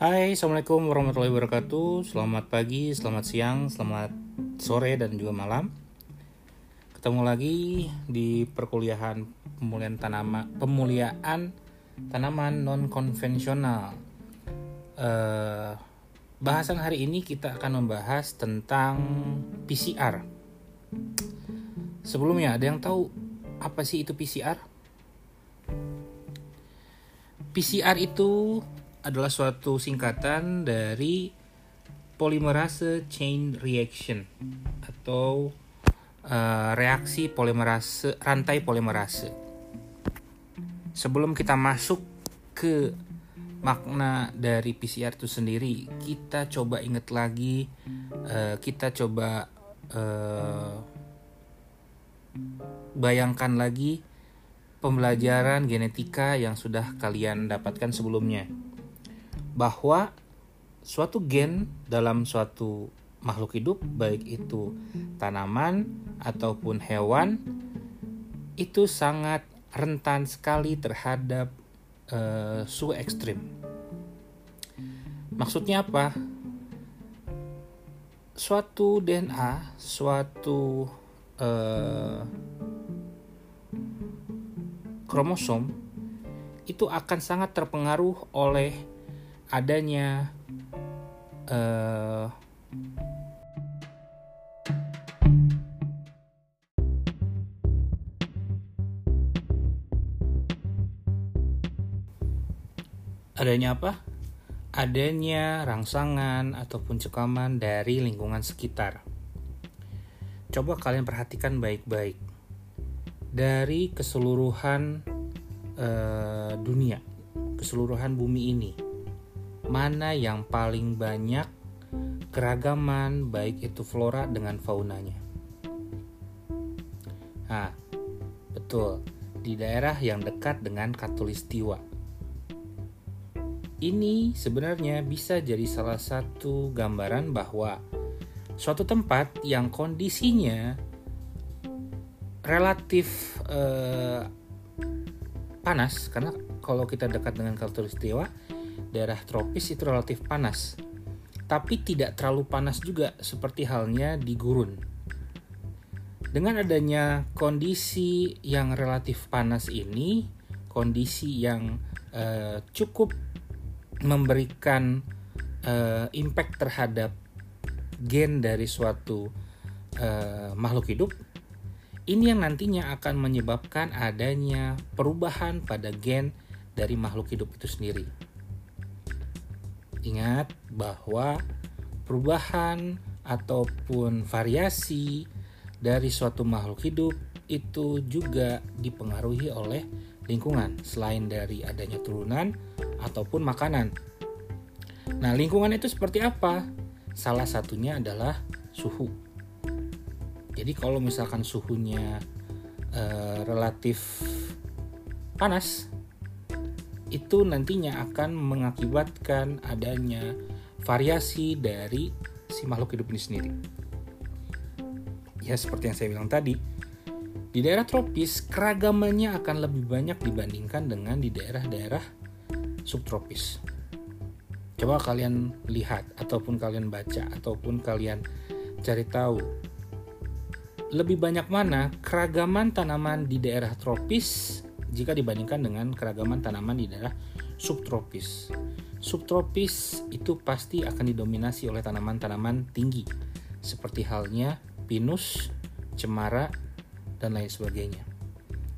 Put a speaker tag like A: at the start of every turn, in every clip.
A: Hai, Assalamualaikum warahmatullahi wabarakatuh Selamat pagi, selamat siang, selamat sore, dan juga malam Ketemu lagi di perkuliahan pemulihan tanaman pemuliaan tanaman non konvensional. Uh, bahasan hari ini kita akan membahas tentang PCR. Sebelumnya ada yang tahu apa sih itu PCR? PCR itu adalah suatu singkatan dari polymerase chain reaction atau uh, reaksi polimerase rantai polimerase. Sebelum kita masuk ke makna dari PCR itu sendiri, kita coba ingat lagi, uh, kita coba uh, bayangkan lagi pembelajaran genetika yang sudah kalian dapatkan sebelumnya bahwa suatu gen dalam suatu makhluk hidup baik itu tanaman ataupun hewan itu sangat rentan sekali terhadap uh, suhu ekstrim. Maksudnya apa? Suatu DNA, suatu uh, kromosom itu akan sangat terpengaruh oleh adanya uh, adanya apa? Adanya rangsangan ataupun cekaman dari lingkungan sekitar. Coba kalian perhatikan baik-baik dari keseluruhan uh, dunia, keseluruhan bumi ini mana yang paling banyak keragaman baik itu flora dengan faunanya. Nah, betul, di daerah yang dekat dengan Katulistiwa. Ini sebenarnya bisa jadi salah satu gambaran bahwa suatu tempat yang kondisinya relatif eh, panas karena kalau kita dekat dengan Katulistiwa daerah tropis itu relatif panas, tapi tidak terlalu panas juga seperti halnya di gurun. Dengan adanya kondisi yang relatif panas ini, kondisi yang uh, cukup memberikan uh, impact terhadap gen dari suatu uh, makhluk hidup, ini yang nantinya akan menyebabkan adanya perubahan pada gen dari makhluk hidup itu sendiri. Ingat bahwa perubahan ataupun variasi dari suatu makhluk hidup itu juga dipengaruhi oleh lingkungan selain dari adanya turunan ataupun makanan. Nah, lingkungan itu seperti apa? Salah satunya adalah suhu. Jadi kalau misalkan suhunya eh, relatif panas, itu nantinya akan mengakibatkan adanya variasi dari si makhluk hidup ini sendiri. Ya seperti yang saya bilang tadi, di daerah tropis keragamannya akan lebih banyak dibandingkan dengan di daerah-daerah subtropis. Coba kalian lihat ataupun kalian baca ataupun kalian cari tahu lebih banyak mana keragaman tanaman di daerah tropis jika dibandingkan dengan keragaman tanaman di daerah subtropis. Subtropis itu pasti akan didominasi oleh tanaman-tanaman tinggi, seperti halnya pinus, cemara, dan lain sebagainya.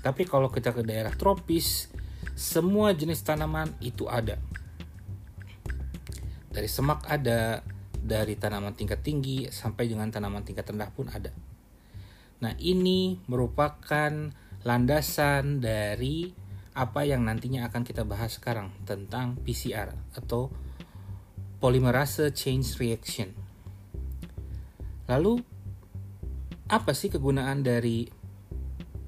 A: Tapi kalau kita ke daerah tropis, semua jenis tanaman itu ada. Dari semak ada, dari tanaman tingkat tinggi sampai dengan tanaman tingkat rendah pun ada. Nah, ini merupakan landasan dari apa yang nantinya akan kita bahas sekarang tentang PCR atau polymerase chain reaction. Lalu apa sih kegunaan dari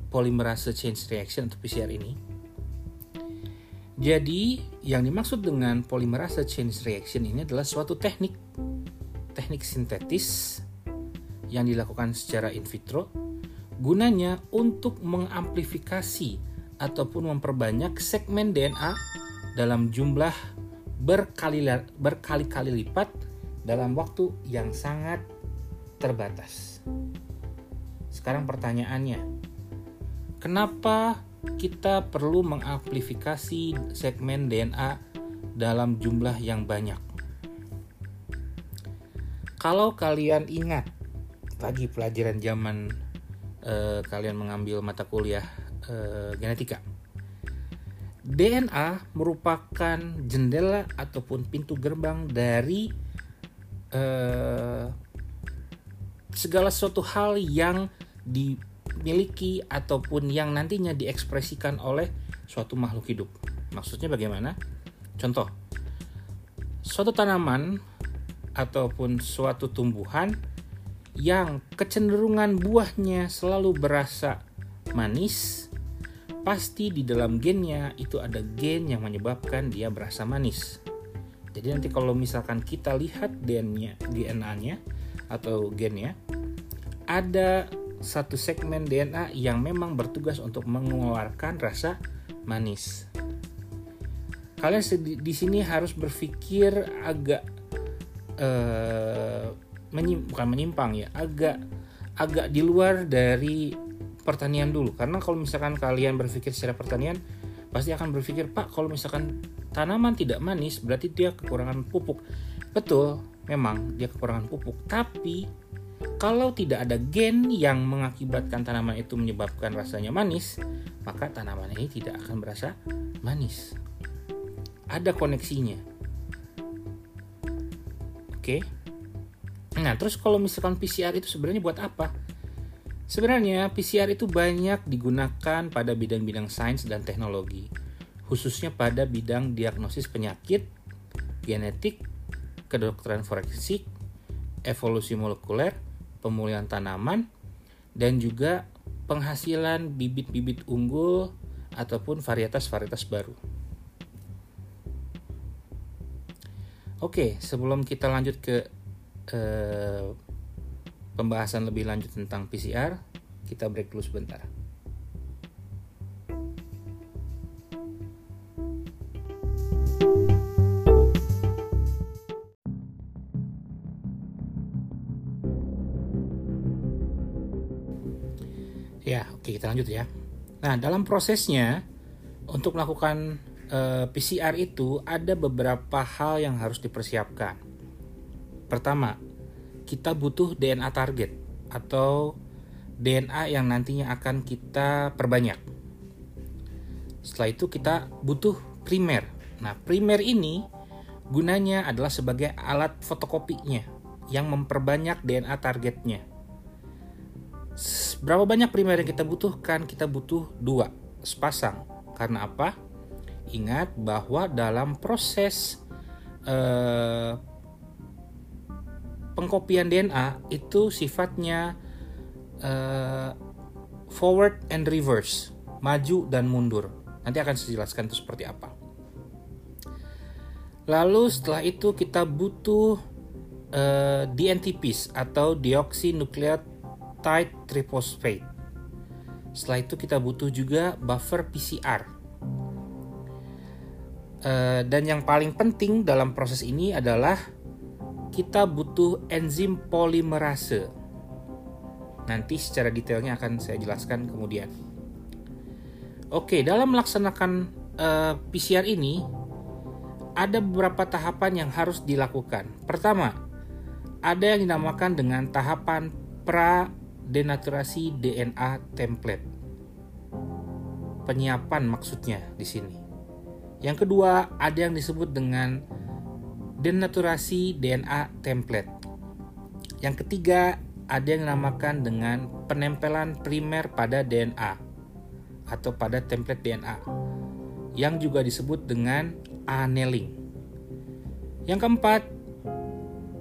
A: polymerase chain reaction atau PCR ini? Jadi, yang dimaksud dengan polymerase chain reaction ini adalah suatu teknik teknik sintetis yang dilakukan secara in vitro Gunanya untuk mengamplifikasi ataupun memperbanyak segmen DNA dalam jumlah berkali berkali-kali lipat dalam waktu yang sangat terbatas. Sekarang pertanyaannya, kenapa kita perlu mengamplifikasi segmen DNA dalam jumlah yang banyak? Kalau kalian ingat lagi pelajaran zaman eh, kalian mengambil mata kuliah eh, genetika, DNA merupakan jendela ataupun pintu gerbang dari eh, segala sesuatu hal yang dimiliki ataupun yang nantinya diekspresikan oleh suatu makhluk hidup. Maksudnya bagaimana? Contoh, suatu tanaman ataupun suatu tumbuhan yang kecenderungan buahnya selalu berasa manis pasti di dalam gennya itu ada gen yang menyebabkan dia berasa manis. Jadi nanti kalau misalkan kita lihat DNA, DNA-nya atau gennya, ada satu segmen DNA yang memang bertugas untuk mengeluarkan rasa manis. Kalian di sini harus berpikir agak uh, menyim, bukan menyimpang ya, agak agak di luar dari pertanian dulu. Karena kalau misalkan kalian berpikir secara pertanian pasti akan berpikir pak kalau misalkan tanaman tidak manis berarti dia kekurangan pupuk. Betul memang dia kekurangan pupuk. Tapi kalau tidak ada gen yang mengakibatkan tanaman itu menyebabkan rasanya manis maka tanaman ini tidak akan berasa manis. Ada koneksinya. Oke nah terus kalau misalkan PCR itu sebenarnya buat apa Sebenarnya PCR itu banyak digunakan pada bidang-bidang sains dan teknologi, khususnya pada bidang diagnosis penyakit, genetik, kedokteran forensik, evolusi molekuler, pemulihan tanaman, dan juga penghasilan bibit-bibit unggul ataupun varietas-varietas baru. Oke, sebelum kita lanjut ke eh, pembahasan lebih lanjut tentang PCR, kita break dulu sebentar. Ya, oke kita lanjut ya. Nah, dalam prosesnya untuk melakukan uh, eh, PCR itu ada beberapa hal yang harus dipersiapkan. Pertama, kita butuh DNA target atau DNA yang nantinya akan kita perbanyak. Setelah itu kita butuh primer. Nah, primer ini gunanya adalah sebagai alat fotokopinya yang memperbanyak DNA targetnya. Berapa banyak primer yang kita butuhkan? Kita butuh dua, sepasang. Karena apa? Ingat bahwa dalam proses eh, pengkopian DNA itu sifatnya uh, forward and reverse, maju dan mundur. Nanti akan saya jelaskan itu seperti apa. Lalu setelah itu kita butuh uh, eh, DNTPs atau deoxynucleotide triphosphate. Setelah itu kita butuh juga buffer PCR. Uh, dan yang paling penting dalam proses ini adalah kita butuh enzim polimerase. Nanti secara detailnya akan saya jelaskan kemudian. Oke, dalam melaksanakan uh, eh, PCR ini ada beberapa tahapan yang harus dilakukan. Pertama, ada yang dinamakan dengan tahapan pra denaturasi DNA template. Penyiapan maksudnya di sini. Yang kedua, ada yang disebut dengan denaturasi DNA template. Yang ketiga, ada yang dinamakan dengan penempelan primer pada DNA atau pada template DNA yang juga disebut dengan annealing. Yang keempat,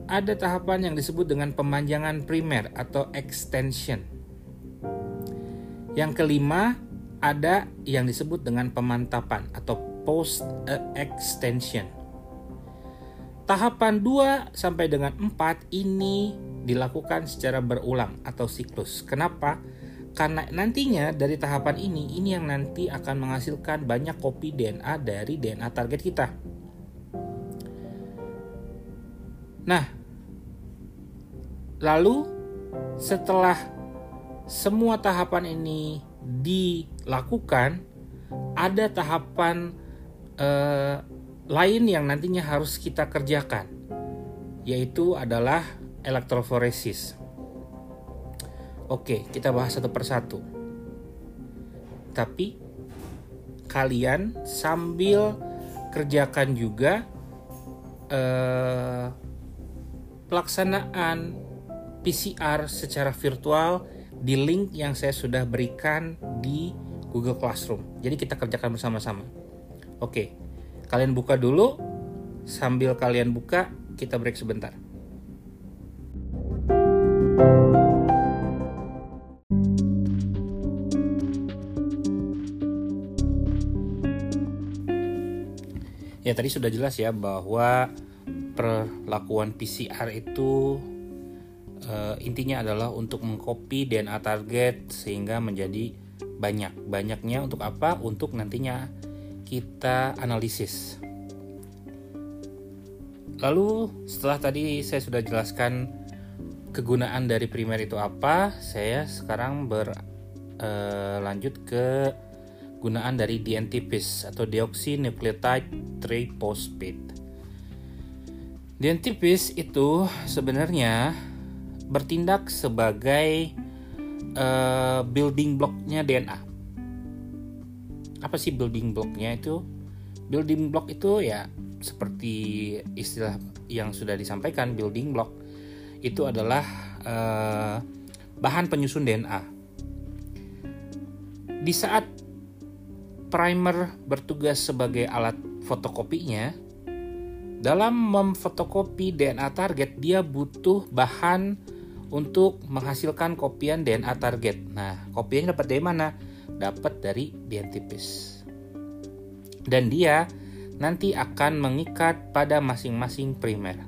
A: ada tahapan yang disebut dengan pemanjangan primer atau extension. Yang kelima, ada yang disebut dengan pemantapan atau post extension. Tahapan 2 sampai dengan 4 ini dilakukan secara berulang atau siklus. Kenapa? Karena nantinya dari tahapan ini, ini yang nanti akan menghasilkan banyak kopi DNA dari DNA target kita. Nah, lalu setelah semua tahapan ini dilakukan, ada tahapan eh, lain yang nantinya harus kita kerjakan, yaitu adalah elektroforesis. Oke, kita bahas satu persatu. Tapi kalian sambil kerjakan juga eh, pelaksanaan PCR secara virtual di link yang saya sudah berikan di Google Classroom. Jadi kita kerjakan bersama-sama. Oke, kalian buka dulu. Sambil kalian buka, kita break sebentar. Ya tadi sudah jelas ya bahwa perlakuan PCR itu uh, intinya adalah untuk mengcopy DNA target sehingga menjadi banyak. Banyaknya untuk apa? Untuk nantinya kita analisis. Lalu setelah tadi saya sudah jelaskan kegunaan dari primer itu apa, saya sekarang berlanjut uh, ke gunaan dari DNTPase atau deoxynucleotide triphosphate. DNTPase itu sebenarnya bertindak sebagai uh, building blocknya DNA. Apa sih building blocknya itu? Building block itu ya seperti istilah yang sudah disampaikan building block itu adalah uh, bahan penyusun DNA. Di saat primer bertugas sebagai alat fotokopinya. Dalam memfotokopi DNA target, dia butuh bahan untuk menghasilkan kopian DNA target. Nah, kopiannya dapat dari mana? Dapat dari DNTPase. Dan dia nanti akan mengikat pada masing-masing primer.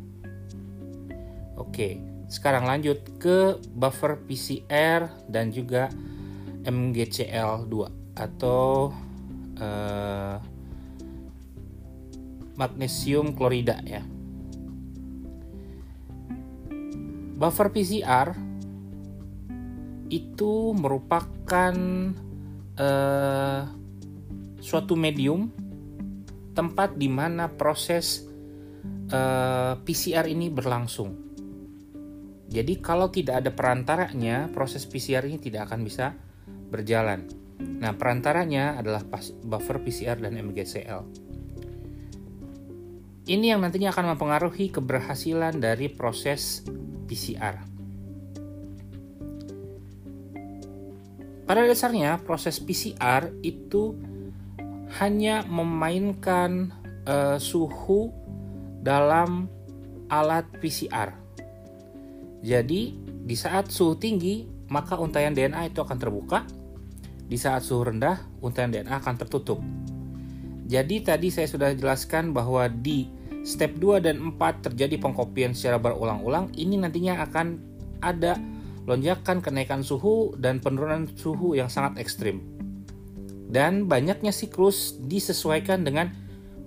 A: Oke, sekarang lanjut ke buffer PCR dan juga MGCL2 atau uh, magnesium klorida ya. Buffer PCR itu merupakan uh, suatu medium tempat di mana proses uh, eh, PCR ini berlangsung. Jadi kalau tidak ada perantaranya, proses PCR ini tidak akan bisa berjalan. Nah, perantaranya adalah buffer PCR dan MGCL. Ini yang nantinya akan mempengaruhi keberhasilan dari proses PCR. Pada dasarnya, proses PCR itu hanya memainkan uh, suhu dalam alat PCR. Jadi, di saat suhu tinggi, maka untayan DNA itu akan terbuka di saat suhu rendah, untayan DNA akan tertutup. Jadi tadi saya sudah jelaskan bahwa di step 2 dan 4 terjadi pengkopian secara berulang-ulang, ini nantinya akan ada lonjakan kenaikan suhu dan penurunan suhu yang sangat ekstrim. Dan banyaknya siklus disesuaikan dengan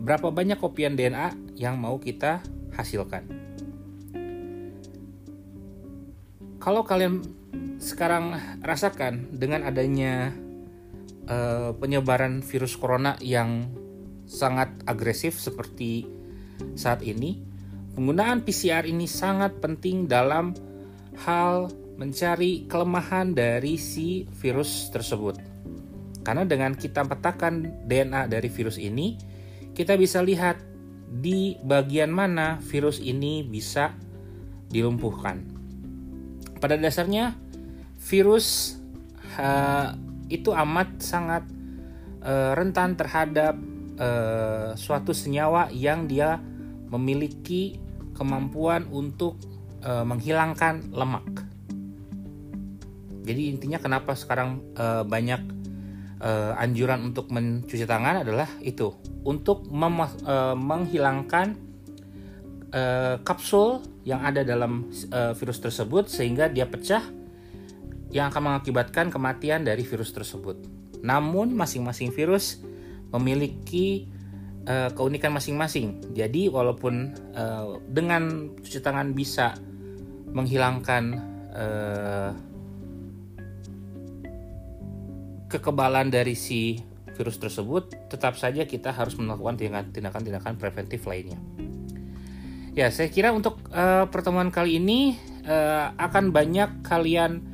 A: berapa banyak kopian DNA yang mau kita hasilkan. Kalau kalian sekarang rasakan dengan adanya uh, penyebaran virus corona yang sangat agresif seperti saat ini, penggunaan PCR ini sangat penting dalam hal mencari kelemahan dari si virus tersebut. Karena dengan kita petakan DNA dari virus ini, kita bisa lihat di bagian mana virus ini bisa dilumpuhkan. Pada dasarnya, virus uh, itu amat sangat uh, rentan terhadap uh, suatu senyawa yang dia memiliki kemampuan untuk uh, menghilangkan lemak. Jadi intinya kenapa sekarang uh, banyak uh, anjuran untuk mencuci tangan adalah itu untuk uh, menghilangkan uh, kapsul yang ada dalam uh, virus tersebut sehingga dia pecah yang akan mengakibatkan kematian dari virus tersebut. Namun, masing-masing virus memiliki uh, keunikan masing-masing. Jadi walaupun uh, dengan cuci tangan bisa menghilangkan kekebalan dari si virus tersebut, tetap saja kita harus melakukan tindakan-tindakan preventif lainnya. Ya, saya kira untuk uh, pertemuan kali ini uh, akan banyak kalian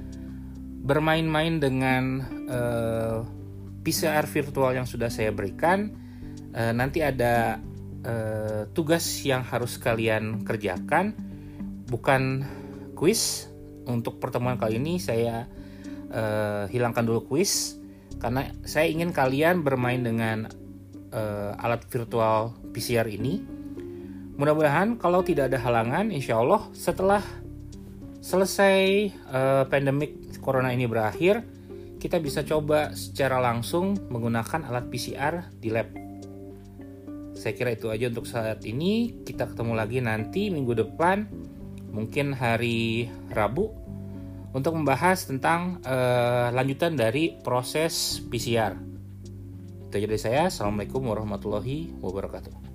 A: bermain-main dengan uh, PCR virtual yang sudah saya berikan. Uh, nanti ada uh, tugas yang harus kalian kerjakan, bukan quiz. Untuk pertemuan kali ini saya uh, hilangkan dulu quiz karena saya ingin kalian bermain dengan uh, alat virtual PCR ini Mudah-mudahan kalau tidak ada halangan, insya Allah setelah selesai uh, pandemik corona ini berakhir, kita bisa coba secara langsung menggunakan alat PCR di lab. Saya kira itu aja untuk saat ini. Kita ketemu lagi nanti minggu depan, mungkin hari Rabu, untuk membahas tentang uh, lanjutan dari proses PCR. Itu aja saya. Assalamualaikum warahmatullahi wabarakatuh.